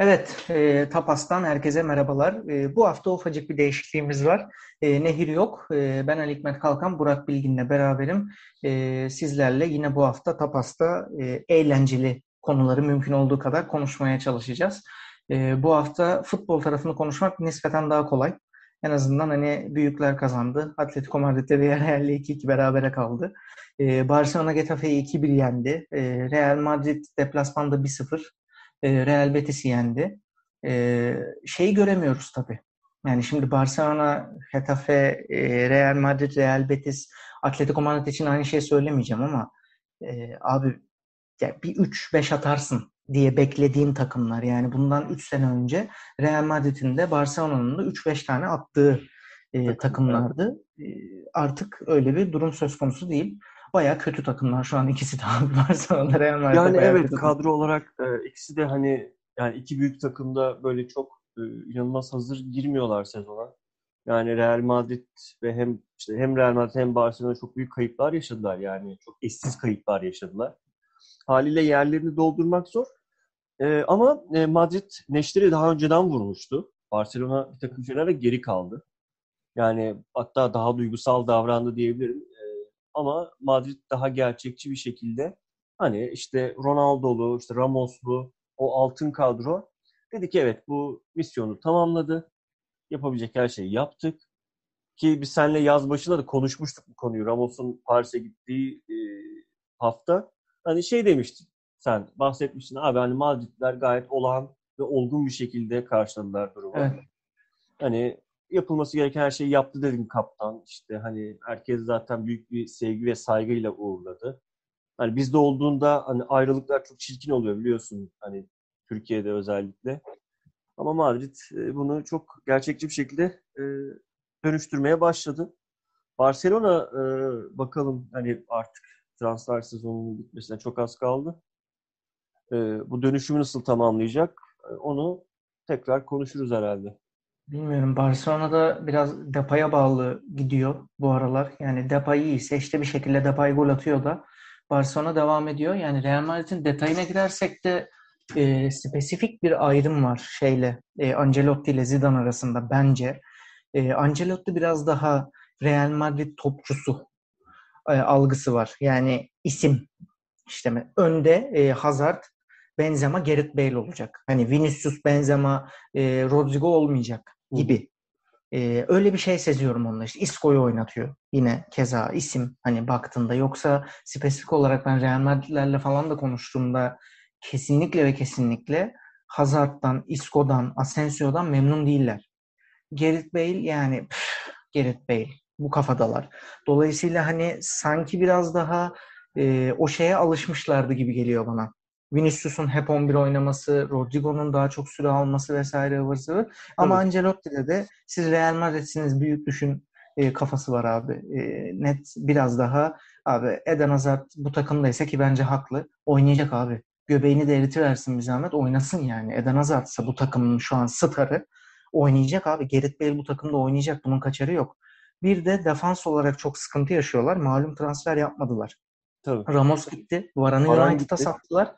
Evet, e, Tapas'tan herkese merhabalar. E, bu hafta ufacık bir değişikliğimiz var. E, Nehir yok. E, ben Ali Hikmet Kalkan, Burak Bilgin'le beraberim. E, sizlerle yine bu hafta Tapas'ta e, eğlenceli konuları mümkün olduğu kadar konuşmaya çalışacağız. E, bu hafta futbol tarafını konuşmak nispeten daha kolay. En azından hani büyükler kazandı. Atletico Madrid'de Villarreal'le 2-2 berabere kaldı. E, Barcelona Getafe'yi 2-1 yendi. E, Real Madrid deplasmanda 1-0. E, Real Betis'i yendi. E, şeyi göremiyoruz tabii. Yani şimdi Barcelona, Getafe, e, Real Madrid, Real Betis, Atletico Madrid için aynı şeyi söylemeyeceğim ama e, abi ya bir 3-5 atarsın diye beklediğin takımlar. Yani bundan 3 sene önce Real Madrid'in de Barcelona'nın da 3-5 tane attığı e, takımlardı. E, artık öyle bir durum söz konusu değil. Baya kötü takımlar şu an ikisi de Barcelona Real Madrid. Yani evet kadro olarak e, ikisi de hani yani iki büyük takımda böyle çok e, inanılmaz hazır girmiyorlar sezona. Yani Real Madrid ve hem işte hem Real Madrid hem Barcelona çok büyük kayıplar yaşadılar yani çok eşsiz kayıplar yaşadılar. Haliyle yerlerini doldurmak zor. E, ama e, Madrid neşteri daha önceden vurmuştu. Barcelona bir takım şeylerle geri kaldı. Yani hatta daha duygusal davrandı diyebilirim. Ama Madrid daha gerçekçi bir şekilde hani işte Ronaldo'lu, işte Ramos'lu o altın kadro dedi ki evet bu misyonu tamamladı. Yapabilecek her şeyi yaptık. Ki biz seninle yaz başında da konuşmuştuk bu konuyu. Ramos'un Paris'e gittiği e, hafta. Hani şey demiştin sen bahsetmiştin abi hani Madridler gayet olağan ve olgun bir şekilde karşıladılar durumu. Evet. Hani yapılması gereken her şeyi yaptı dedin kaptan. İşte hani herkes zaten büyük bir sevgi ve saygıyla uğurladı. Hani bizde olduğunda hani ayrılıklar çok çirkin oluyor biliyorsun hani Türkiye'de özellikle. Ama Madrid e, bunu çok gerçekçi bir şekilde e, dönüştürmeye başladı. Barcelona e, bakalım hani artık transfer sezonunun bitmesine çok az kaldı. Bu dönüşümü nasıl tamamlayacak? Onu tekrar konuşuruz herhalde. Bilmiyorum. Barcelona'da biraz Depay'a bağlı gidiyor bu aralar. Yani Depay iyiyse işte bir şekilde Depay gol atıyor da Barcelona devam ediyor. Yani Real Madrid'in detayına girersek de e, spesifik bir ayrım var şeyle e, Ancelotti ile Zidane arasında bence. E, Ancelotti biraz daha Real Madrid topçusu e, algısı var. Yani isim işte önde e, Hazard, Benzema, Gerrit Bale olacak. Hani Vinicius, Benzema, e, Rodrigo olmayacak gibi. Ee, öyle bir şey seziyorum onunla. İşte Isco'yu oynatıyor. Yine keza isim hani baktığında. Yoksa spesifik olarak ben Real Madrid'lerle falan da konuştuğumda kesinlikle ve kesinlikle Hazard'dan, Isco'dan, Asensio'dan memnun değiller. Gerrit Bale yani püf, Gerrit Bale bu kafadalar. Dolayısıyla hani sanki biraz daha e, o şeye alışmışlardı gibi geliyor bana. Vinicius'un hep 11 oynaması, Rodrigo'nun daha çok süre alması vesaire ıvır zıvır. Ama Ancelotti'de de siz Real Madrid'siniz büyük düşün e, kafası var abi. E, net biraz daha abi Eden Hazard bu takımdaysa ki bence haklı. Oynayacak abi. Göbeğini de eritiversin bir zahmet. Oynasın yani. Eden Hazard'sa bu takımın şu an starı oynayacak abi. Gerrit Bale bu takımda oynayacak. Bunun kaçarı yok. Bir de defans olarak çok sıkıntı yaşıyorlar. Malum transfer yapmadılar. Tabii. Ramos gitti. Varane United'a sattılar.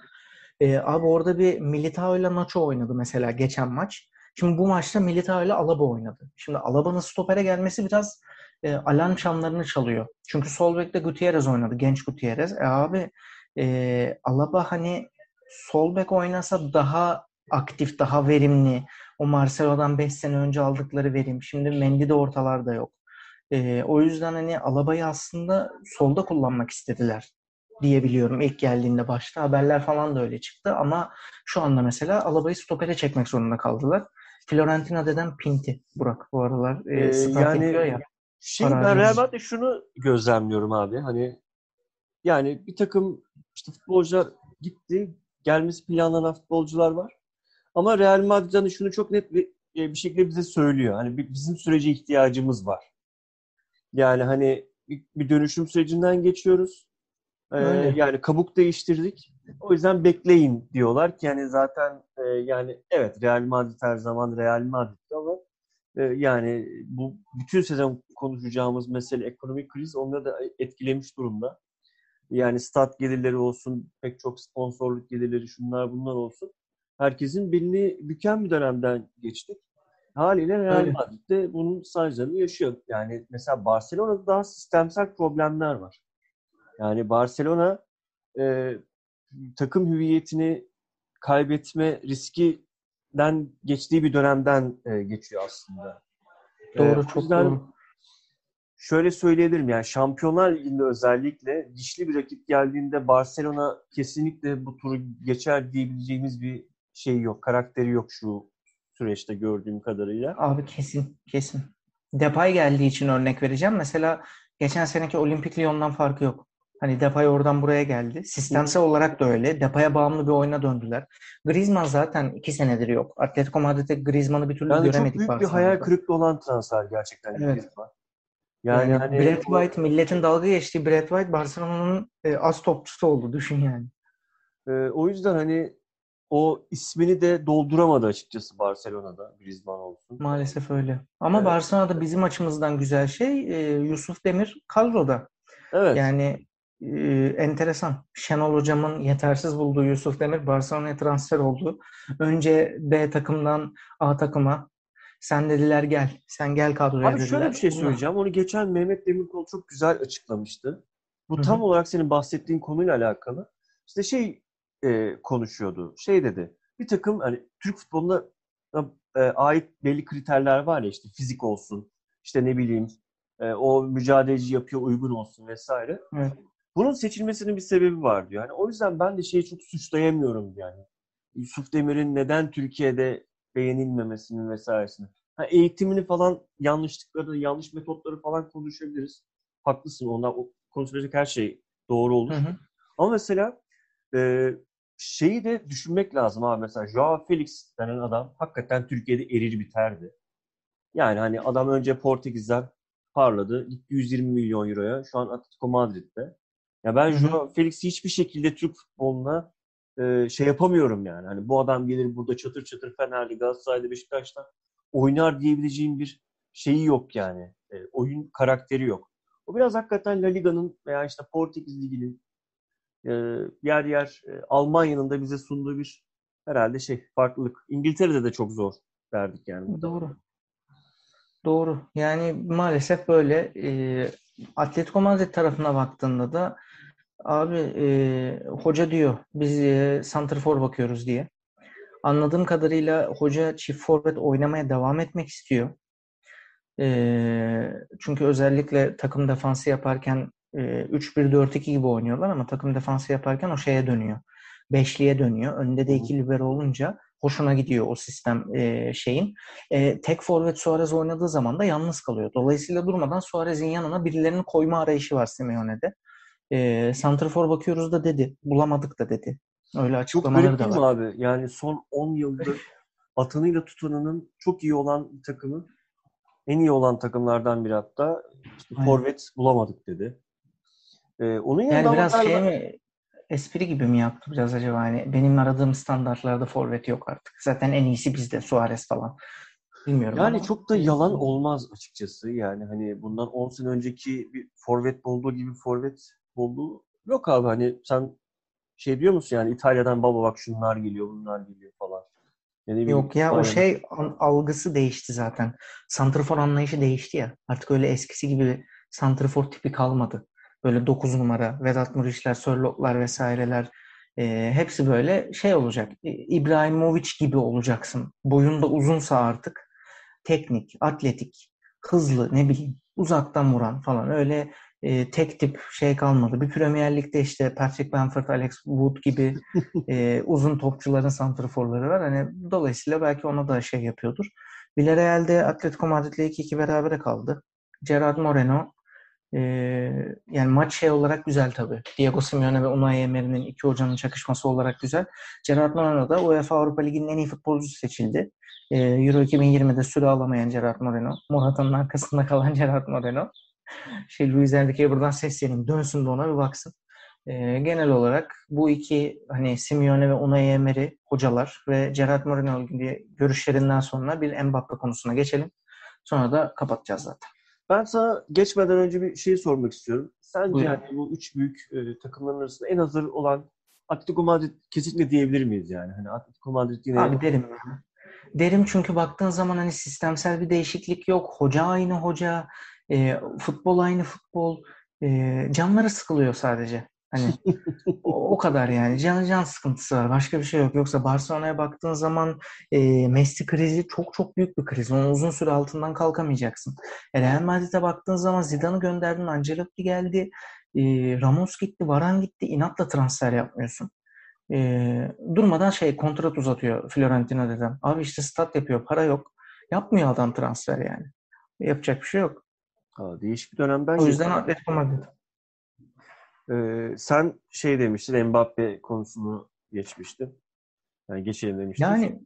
E, abi orada bir Militao ile Nacho oynadı mesela geçen maç. Şimdi bu maçta Militao ile Alaba oynadı. Şimdi Alaba'nın stopere gelmesi biraz e, alarm çanlarını çalıyor. Çünkü sol bekte Gutierrez oynadı. Genç Gutierrez. E abi e, Alaba hani sol bek oynasa daha aktif, daha verimli. O Marcelo'dan 5 sene önce aldıkları verim. Şimdi Mendy de ortalarda yok. E, o yüzden hani Alaba'yı aslında solda kullanmak istediler diyebiliyorum ilk geldiğinde başta. Haberler falan da öyle çıktı ama şu anda mesela Alaba'yı stopere çekmek zorunda kaldılar. Fiorentina deden Pinti Burak bu aralar. E, ee, yani ya. Şimdi ben Real Madrid'de şunu gözlemliyorum abi. Hani yani bir takım işte futbolcular gitti. Gelmesi planlanan futbolcular var. Ama Real Madrid hani şunu çok net bir, bir şekilde bize söylüyor. Hani bizim sürece ihtiyacımız var. Yani hani bir dönüşüm sürecinden geçiyoruz. Ee, yani kabuk değiştirdik. O yüzden bekleyin diyorlar ki yani zaten e, yani evet Real Madrid her zaman Real Madrid ama e, yani bu bütün sezon konuşacağımız mesele ekonomik kriz onları da etkilemiş durumda. Yani stat gelirleri olsun, pek çok sponsorluk gelirleri şunlar bunlar olsun. herkesin belini büken bir dönemden geçtik. Haliyle Real Madrid de bunun sancılarını yaşıyor. Yani mesela Barcelona'da daha sistemsel problemler var. Yani Barcelona e, takım hüviyetini kaybetme riskinden geçtiği bir dönemden e, geçiyor aslında. Doğru, e, çok doğru. Şöyle söyleyebilirim yani Şampiyonlar Ligi'nde özellikle dişli bir rakip geldiğinde Barcelona kesinlikle bu turu geçer diyebileceğimiz bir şey yok, karakteri yok şu süreçte gördüğüm kadarıyla. Abi kesin, kesin. Depay geldiği için örnek vereceğim. Mesela geçen seneki Olimpik Lyon'dan farkı yok. Hani Depay oradan buraya geldi. Sistemsel olarak da öyle. Depay'a bağımlı bir oyuna döndüler. Griezmann zaten iki senedir yok. Atletico Madrid'de Griezmann'ı bir türlü yani göremedik. Çok büyük bir hayal kırıklığı olan transfer gerçekten evet. Griezmann. Yani, yani hani Brad White, milletin dalga geçtiği Brad White Barcelona'nın e, az topçusu oldu. Düşün yani. E, o yüzden hani o ismini de dolduramadı açıkçası Barcelona'da Griezmann olsun. Maalesef öyle. Ama evet. Barcelona'da bizim açımızdan güzel şey e, Yusuf Demir kadroda. Evet. Yani e, enteresan. Şenol Hocam'ın yetersiz bulduğu Yusuf Demir Barcelona'ya transfer oldu. Önce B takımdan A takıma sen dediler gel. Sen gel kadroya Abi dediler. şöyle bir şey söyleyeceğim. Onu geçen Mehmet Demirkol çok güzel açıklamıştı. Bu Hı-hı. tam olarak senin bahsettiğin konuyla alakalı. İşte şey e, konuşuyordu. Şey dedi. Bir takım hani Türk futboluna e, ait belli kriterler var ya işte fizik olsun, işte ne bileyim e, o mücadeleci yapıyor uygun olsun vesaire. Evet. Bunun seçilmesinin bir sebebi var diyor. Yani o yüzden ben de şeyi çok suçlayamıyorum yani. Yusuf Demir'in neden Türkiye'de beğenilmemesinin vesairesini. Ha, eğitimini falan yanlışlıkları, yanlış metotları falan konuşabiliriz. Haklısın. Ondan konuşulacak her şey doğru olur. Hı hı. Ama mesela e, şeyi de düşünmek lazım abi. Mesela Joao Felix denen adam hakikaten Türkiye'de erir biterdi. Yani hani adam önce Portekiz'den parladı. Gitti 120 milyon euroya. Şu an Atletico Madrid'de. Ya ben Joao Felix'i hiçbir şekilde Türk futboluna e, şey yapamıyorum yani. Hani bu adam gelir burada çatır çatır Fenerli, Galatasaray'da, Beşiktaş'ta oynar diyebileceğim bir şeyi yok yani. E, oyun karakteri yok. O biraz hakikaten La Liga'nın veya işte Portekiz Ligi'nin e, yer yer e, Almanya'nın da bize sunduğu bir herhalde şey farklılık. İngiltere'de de çok zor derdik yani. Doğru. Doğru. Yani maalesef böyle. E, Atletico Madrid tarafına baktığında da abi e, hoca diyor biz e, santrfor bakıyoruz diye. Anladığım kadarıyla hoca çift forvet oynamaya devam etmek istiyor. E, çünkü özellikle takım defansı yaparken e, 3-1-4-2 gibi oynuyorlar ama takım defansı yaparken o şeye dönüyor. Beşliye dönüyor. Önde de iki libero olunca hoşuna gidiyor o sistem e, şeyin. E, tek forvet Suarez oynadığı zaman da yalnız kalıyor. Dolayısıyla durmadan Suarez'in yanına birilerini koyma arayışı var Simeone'de. E, Santrafor bakıyoruz da dedi. Bulamadık da dedi. Öyle açıklamaları da var. Çok abi? Yani son 10 yıldır atınıyla tutanının çok iyi olan takımı en iyi olan takımlardan biri hatta işte forvet bulamadık dedi. Ee, onun yani biraz şey mi espri gibi mi yaptı biraz acaba? Hani benim aradığım standartlarda forvet yok artık. Zaten en iyisi bizde Suarez falan. Bilmiyorum Yani ama. çok da yalan olmaz açıkçası. Yani hani bundan 10 sene önceki bir forvet bulduğu gibi forvet bulduğu yok abi. Hani sen şey diyor musun yani İtalya'dan baba bak şunlar geliyor bunlar geliyor falan. Yani Yok ya o şey algısı değişti zaten. Santrfor anlayışı değişti ya. Artık öyle eskisi gibi santrfor tipi kalmadı. Böyle 9 numara, Vedat Muriçler, Sörlotlar vesaireler e, hepsi böyle şey olacak. İbrahimovic gibi olacaksın. Boyun da uzunsa artık teknik, atletik, hızlı ne bileyim uzaktan vuran falan öyle e, tek tip şey kalmadı. Bir Premier Lig'de işte Patrick Bamford, Alex Wood gibi e, uzun topçuların santrforları var. Hani dolayısıyla belki ona da şey yapıyordur. Villarreal'de Atletico Madrid'le 2-2 berabere kaldı. Gerard Moreno e, yani maç şey olarak güzel tabii. Diego Simeone ve Unai Emery'nin iki hocanın çakışması olarak güzel. Gerard Moreno da UEFA Avrupa Ligi'nin en iyi futbolcusu seçildi. E, Euro 2020'de süre alamayan Gerard Moreno. Morata'nın arkasında kalan Gerard Moreno şey Luis Enrique'ye buradan seslenin. Dönsün de ona bir baksın. E, genel olarak bu iki hani Simeone ve Unai Emery hocalar ve Gerard Moreno gibi görüşlerinden sonra bir Mbappe konusuna geçelim. Sonra da kapatacağız zaten. Ben sana geçmeden önce bir şey sormak istiyorum. Sence yani bu üç büyük e, takımların arasında en hazır olan Atletico Madrid kesinlikle diyebilir miyiz yani? Hani Atletico Madrid yine... Abi derim. Derim çünkü baktığın zaman hani sistemsel bir değişiklik yok. Hoca aynı hoca. E, futbol aynı futbol. E, canları sıkılıyor sadece. Hani o, o kadar yani. Can can sıkıntısı var. Başka bir şey yok. Yoksa Barcelona'ya baktığın zaman e, Messi krizi çok çok büyük bir kriz. Onu uzun süre altından kalkamayacaksın. E, Real Madrid'e baktığın zaman Zidane'ı gönderdin. Ancelotti geldi. E, Ramos gitti. Varan gitti. İnatla transfer yapmıyorsun. E, durmadan şey kontrat uzatıyor Florentino dedem. Abi işte stat yapıyor. Para yok. Yapmıyor adam transfer yani. Yapacak bir şey yok. Aa, değişik bir dönemden O yüzden Atletico Madrid. Ee, sen şey demiştin, Mbappe konusunu geçmiştin. Yani geçelim demiştin. Yani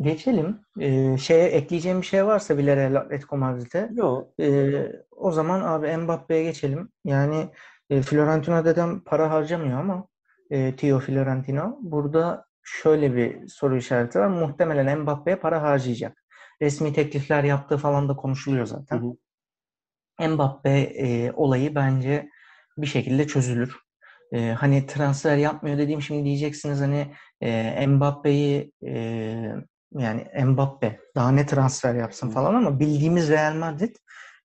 geçelim. Ee, şeye ekleyeceğim bir şey varsa Villarreal Atletico Madrid'e. Yok. Ee, o zaman abi Mbappe'ye geçelim. Yani e, Florentino dedem para harcamıyor ama e, Tio Florentino burada şöyle bir soru işareti var. Muhtemelen Mbappe'ye para harcayacak. Resmi teklifler yaptığı falan da konuşuluyor zaten. Hı hı. Mbappe e, olayı bence bir şekilde çözülür. E, hani transfer yapmıyor dediğim şimdi diyeceksiniz hani e, Mbappe'yi e, yani Mbappe daha ne transfer yapsın falan ama bildiğimiz Real Madrid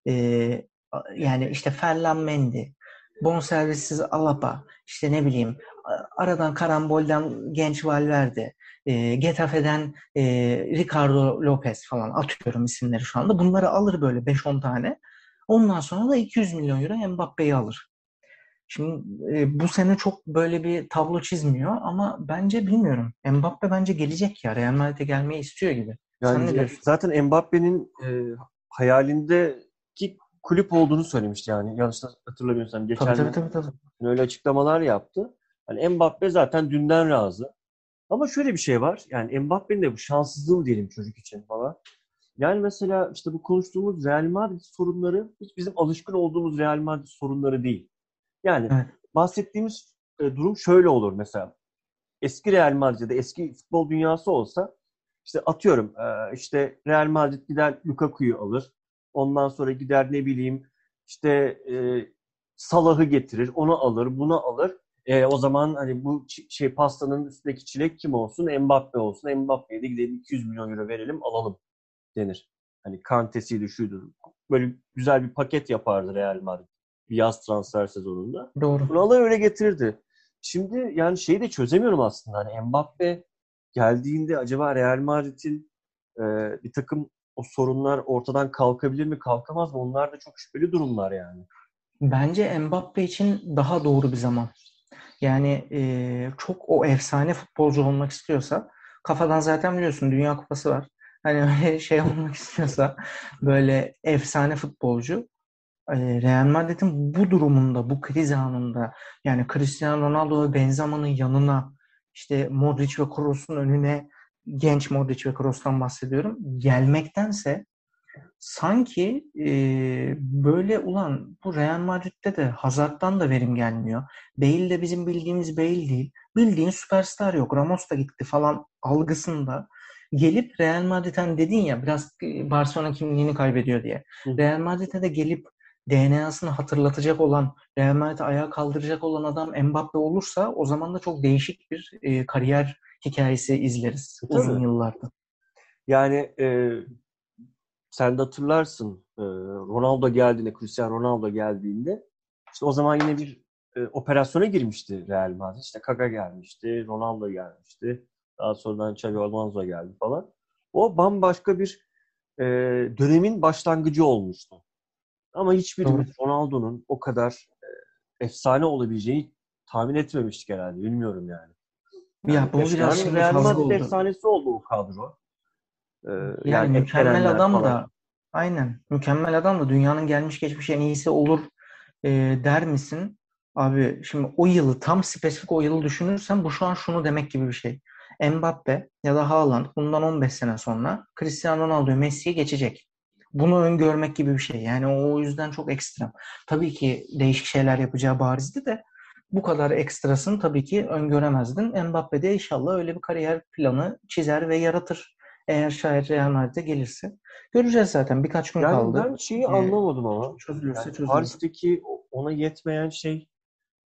e, yani işte Ferland Mendy, bonservissiz Alaba, işte ne bileyim aradan karambolden genç Valverde, e, Getafe'den e, Ricardo Lopez falan atıyorum isimleri şu anda. Bunları alır böyle 5-10 tane. Ondan sonra da 200 milyon euro Mbappe'yi alır. Şimdi e, bu sene çok böyle bir tablo çizmiyor ama bence bilmiyorum. Mbappe bence gelecek ya. Real Madrid'e gelmeyi istiyor gibi. Yani Sen ne diyorsun? zaten Mbappe'nin e, hayalindeki kulüp olduğunu söylemişti yani. Yanlış hatırlamıyorsam. Geçen Tabii tabii tabii. tabii. öyle açıklamalar yaptı. Hani Mbappe zaten dünden razı. Ama şöyle bir şey var. Yani Mbappe'nin de bu şanssızlığı diyelim çocuk için falan. Yani mesela işte bu konuştuğumuz Real Madrid sorunları hiç bizim alışkın olduğumuz Real Madrid sorunları değil. Yani Evet. bahsettiğimiz e, durum şöyle olur mesela. Eski Real Madrid ya da eski futbol dünyası olsa işte atıyorum e, işte Real Madrid gider Lukaku'yu alır. Ondan sonra gider ne bileyim işte e, Salah'ı getirir, onu alır, bunu alır. E, o zaman hani bu şey pastanın üstündeki çilek kim olsun? Mbappe olsun. Mbappe'ye de gidelim 200 milyon euro verelim, alalım denir. Hani Kante'siydi, şuydu. Böyle güzel bir paket yapardı Real Madrid yaz transfer sezonunda. Doğru. Bunu öyle getirirdi. Şimdi yani şeyi de çözemiyorum aslında. Hani Mbappe geldiğinde acaba Real Madrid'in e, bir takım o sorunlar ortadan kalkabilir mi, kalkamaz mı? Onlar da çok şüpheli durumlar yani. Bence Mbappe için daha doğru bir zaman. Yani e, çok o efsane futbolcu olmak istiyorsa kafadan zaten biliyorsun Dünya Kupası var. Hani öyle şey olmak istiyorsa böyle efsane futbolcu Real Madrid'in bu durumunda, bu kriz anında yani Cristiano Ronaldo ve Benzema'nın yanına işte Modric ve Kroos'un önüne genç Modric ve Kroos'tan bahsediyorum. Gelmektense sanki e, böyle ulan bu Real Madrid'de de Hazard'dan da verim gelmiyor. Bale de bizim bildiğimiz Bale değil. Bildiğin süperstar yok. Ramos da gitti falan algısında gelip Real Madrid'den dedin ya biraz e, Barcelona kimliğini kaybediyor diye. Hı. Real Madrid'e de gelip DNA'sını hatırlatacak olan, Real Madrid'i ayağa kaldıracak olan adam Mbappe olursa o zaman da çok değişik bir e, kariyer hikayesi izleriz Tabii. uzun yıllarda. Yani e, sen de hatırlarsın e, Ronaldo geldiğinde, Cristiano Ronaldo geldiğinde işte o zaman yine bir e, operasyona girmişti Real Madrid. İşte Kaka gelmişti, Ronaldo gelmişti. Daha sonradan Xavi Alonso geldi falan. O bambaşka bir e, dönemin başlangıcı olmuştu. Ama hiçbirimiz Ronaldo'nun o kadar e, efsane olabileceğini tahmin etmemiştik herhalde. Bilmiyorum yani. Ya bu biraz şimdi Real Madrid oldu. efsanesi oldu o kadro. Ee, Yani, hep mükemmel adam falan. da aynen mükemmel adam da dünyanın gelmiş geçmiş en iyisi olur e, der misin? Abi şimdi o yılı tam spesifik o yılı düşünürsen bu şu an şunu demek gibi bir şey. Mbappe ya da Haaland bundan 15 sene sonra Cristiano Ronaldo Messi'yi geçecek. Bunu öngörmek gibi bir şey. Yani o yüzden çok ekstrem. Tabii ki değişik şeyler yapacağı barizdi de bu kadar ekstrasını tabii ki öngöremezdin. Mbappe de inşallah öyle bir kariyer planı çizer ve yaratır. Eğer şayet Real Madrid'e gelirse. Göreceğiz zaten. Birkaç gün Yani kaldı. ben şeyi Ee, anlamadım ama. Çözülürse Yani çözülür. Paris'teki ona yetmeyen şey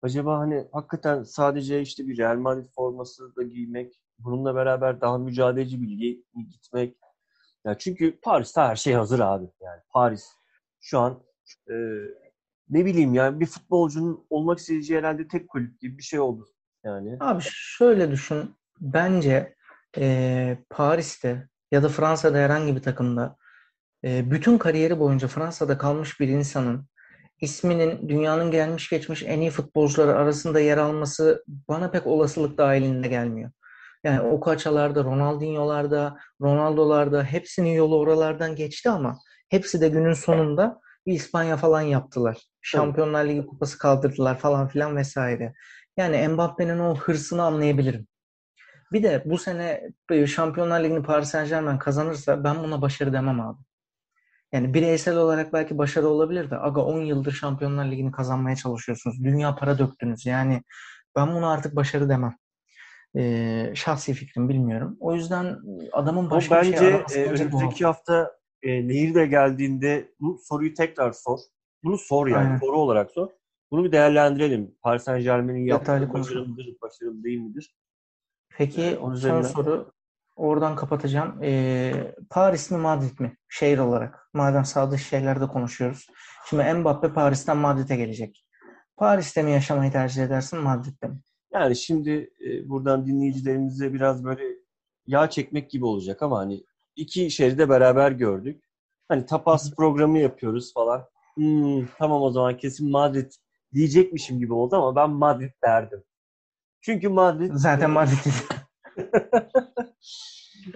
acaba hani hakikaten sadece işte bir Real Madrid forması da giymek, bununla beraber daha mücadeleci bir gitmek. Yani çünkü Paris'te her şey hazır abi. Yani Paris şu an e, ne bileyim yani bir futbolcunun olmak isteyeceği herhalde tek kulüp gibi bir şey oldu. Yani. Abi şöyle düşün. Bence e, Paris'te ya da Fransa'da herhangi bir takımda e, bütün kariyeri boyunca Fransa'da kalmış bir insanın isminin dünyanın gelmiş geçmiş en iyi futbolcuları arasında yer alması bana pek olasılık dahilinde gelmiyor. Yani o kaçalarda, Ronaldinho'larda, Ronaldo'larda hepsinin yolu oralardan geçti ama hepsi de günün sonunda bir İspanya falan yaptılar. Şampiyonlar Ligi kupası kaldırdılar falan filan vesaire. Yani Mbappe'nin o hırsını anlayabilirim. Bir de bu sene Şampiyonlar Ligi'ni Paris Saint Germain kazanırsa ben buna başarı demem abi. Yani bireysel olarak belki başarı olabilir de aga 10 yıldır Şampiyonlar Ligi'ni kazanmaya çalışıyorsunuz. Dünya para döktünüz. Yani ben bunu artık başarı demem. Ee, şahsi fikrim bilmiyorum. O yüzden adamın başka bence, bir şey araması e, önümüzdeki hafta e, Nehir de geldiğinde bu soruyu tekrar sor. Bunu sor yani. Aynen. Soru olarak sor. Bunu bir değerlendirelim. Paris Saint Germain'in yaptığı başarılı mıdır, başarılı değil midir? Peki ee, son üzerinden... soru oradan kapatacağım. Ee, Paris mi Madrid mi? Şehir olarak. Madem sağ dış şeylerde konuşuyoruz. Şimdi Mbappe Paris'ten Madrid'e gelecek. Paris'te mi yaşamayı tercih edersin Madrid'de mi? Yani şimdi e, buradan dinleyicilerimize biraz böyle yağ çekmek gibi olacak ama hani iki şehri de beraber gördük. Hani tapas programı yapıyoruz falan. Hmm, tamam o zaman kesin Madrid diyecekmişim gibi oldu ama ben Madrid derdim. Çünkü Madrid... Zaten Madrid.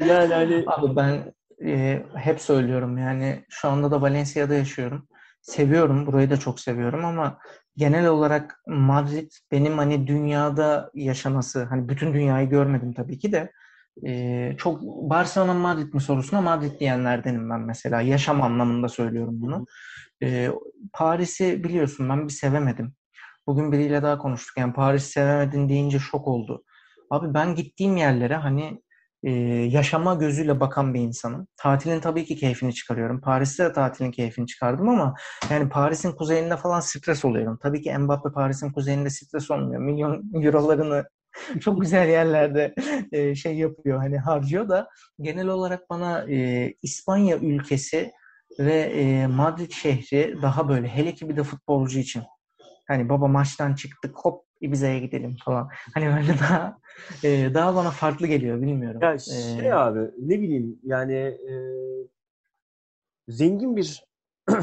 yani hani... Abi ben e, hep söylüyorum yani şu anda da Valencia'da yaşıyorum. Seviyorum, burayı da çok seviyorum ama genel olarak Madrid benim hani dünyada yaşaması, hani bütün dünyayı görmedim tabii ki de e, çok Barcelona Madrid mi sorusuna Madrid diyenlerdenim ben mesela. Yaşam anlamında söylüyorum bunu. E, Paris'i biliyorsun ben bir sevemedim. Bugün biriyle daha konuştuk. Yani Paris sevemedin deyince şok oldu. Abi ben gittiğim yerlere hani e, yaşama gözüyle bakan bir insanım. Tatilin tabii ki keyfini çıkarıyorum. Paris'te de tatilin keyfini çıkardım ama yani Paris'in kuzeyinde falan stres oluyorum. Tabii ki Mbappe Paris'in kuzeyinde stres olmuyor. Milyon eurolarını çok güzel yerlerde e, şey yapıyor hani harcıyor da genel olarak bana e, İspanya ülkesi ve e, Madrid şehri daha böyle hele ki bir de futbolcu için Hani baba maçtan çıktık hop Ibiza'ya gidelim falan. Hani böyle daha e, daha bana farklı geliyor bilmiyorum. Ya şey ee, abi ne bileyim yani e, zengin bir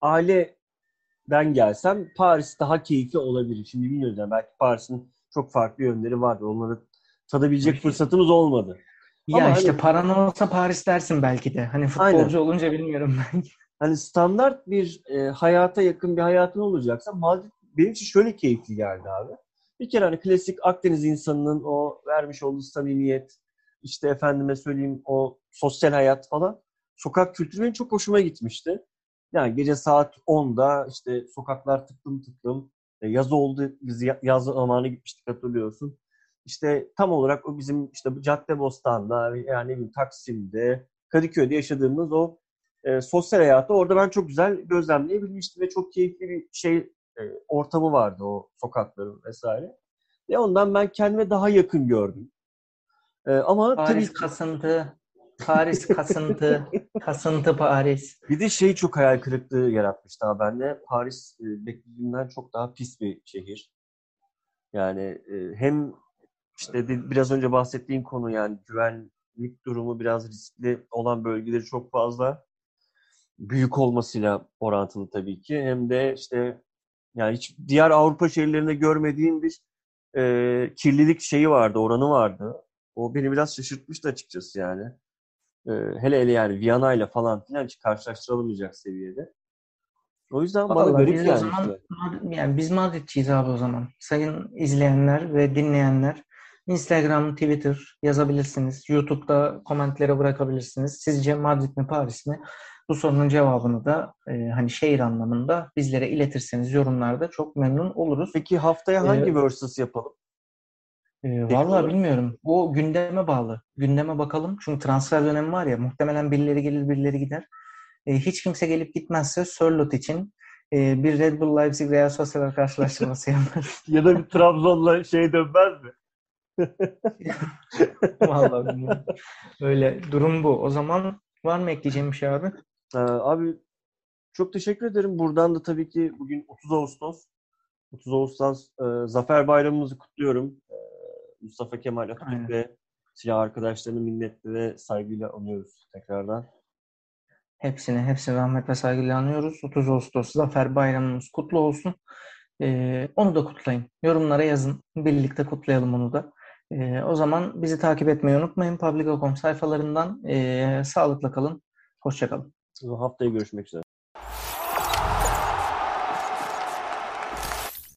aileden gelsem Paris daha keyifli olabilir. Şimdi bilmiyorum yani belki Paris'in çok farklı yönleri vardır. Onları tadabilecek fırsatımız olmadı. Ya Ama işte hani, paran olsa Paris dersin belki de. Hani futbolcu aynen. olunca bilmiyorum belki hani standart bir e, hayata yakın bir hayatın olacaksa Madrid benim için şöyle keyifli geldi abi. Bir kere hani klasik Akdeniz insanının o vermiş olduğu samimiyet, işte efendime söyleyeyim o sosyal hayat falan sokak kültürü benim çok hoşuma gitmişti. Yani gece saat 10'da işte sokaklar tıklım tıklım. E, yaz oldu, biz yaz zamanı gitmiştik hatırlıyorsun. İşte tam olarak o bizim işte Caddebostan'da yani Taksim'de, Kadıköy'de yaşadığımız o e, sosyal hayatı orada ben çok güzel gözlemleyebilmiştim ve çok keyifli bir şey e, ortamı vardı o sokakların vesaire. Ve ondan ben kendime daha yakın gördüm. E, ama Paris tabii kasıntı, Paris kasıntı, kasıntı Paris. Bir de şey çok hayal kırıklığı yaratmıştı abi bende. Paris e, beklediğimden çok daha pis bir şehir. Yani e, hem işte biraz önce bahsettiğim konu yani güvenlik durumu biraz riskli olan bölgeleri çok fazla büyük olmasıyla orantılı tabii ki. Hem de işte yani hiç diğer Avrupa şehirlerinde görmediğim bir e, kirlilik şeyi vardı, oranı vardı. O beni biraz şaşırtmıştı açıkçası yani. E, hele hele yani Viyana ile falan filan hiç karşılaştırılamayacak seviyede. O yüzden Vallahi bana garip yani. Zaman, yani biz Madridçiyiz abi o zaman. Sayın izleyenler ve dinleyenler Instagram, Twitter yazabilirsiniz. YouTube'da komentlere bırakabilirsiniz. Sizce Madrid mi Paris mi? Bu sorunun cevabını da e, hani şehir anlamında bizlere iletirseniz yorumlarda çok memnun oluruz. Peki haftaya hangi ee, versus yapalım? E, Valla bilmiyorum. O gündeme bağlı. Gündeme bakalım. Çünkü transfer dönemi var ya muhtemelen birileri gelir birileri gider. E, hiç kimse gelip gitmezse Sörlot için e, bir Red Bull Leipzig Real Sociedad karşılaştırması yapar. ya da bir Trabzon'la şey dönmez mi? Vallahi bilmiyorum. Öyle durum bu. O zaman var mı ekleyeceğim bir şey abi? Ee, abi çok teşekkür ederim. Buradan da tabii ki bugün 30 Ağustos. 30 Ağustos e, Zafer Bayramımızı kutluyorum. E, Mustafa Kemal Atatürk ve silah arkadaşlarını minnetle ve saygıyla anıyoruz tekrardan. Hepsini, hepsini rahmet ve saygıyla anıyoruz. 30 Ağustos Zafer Bayramımız kutlu olsun. Ee, onu da kutlayın. Yorumlara yazın. Birlikte kutlayalım onu da. Ee, o zaman bizi takip etmeyi unutmayın. Publica.com sayfalarından ee, sağlıkla kalın. Hoşçakalın. Haftaya görüşmek üzere.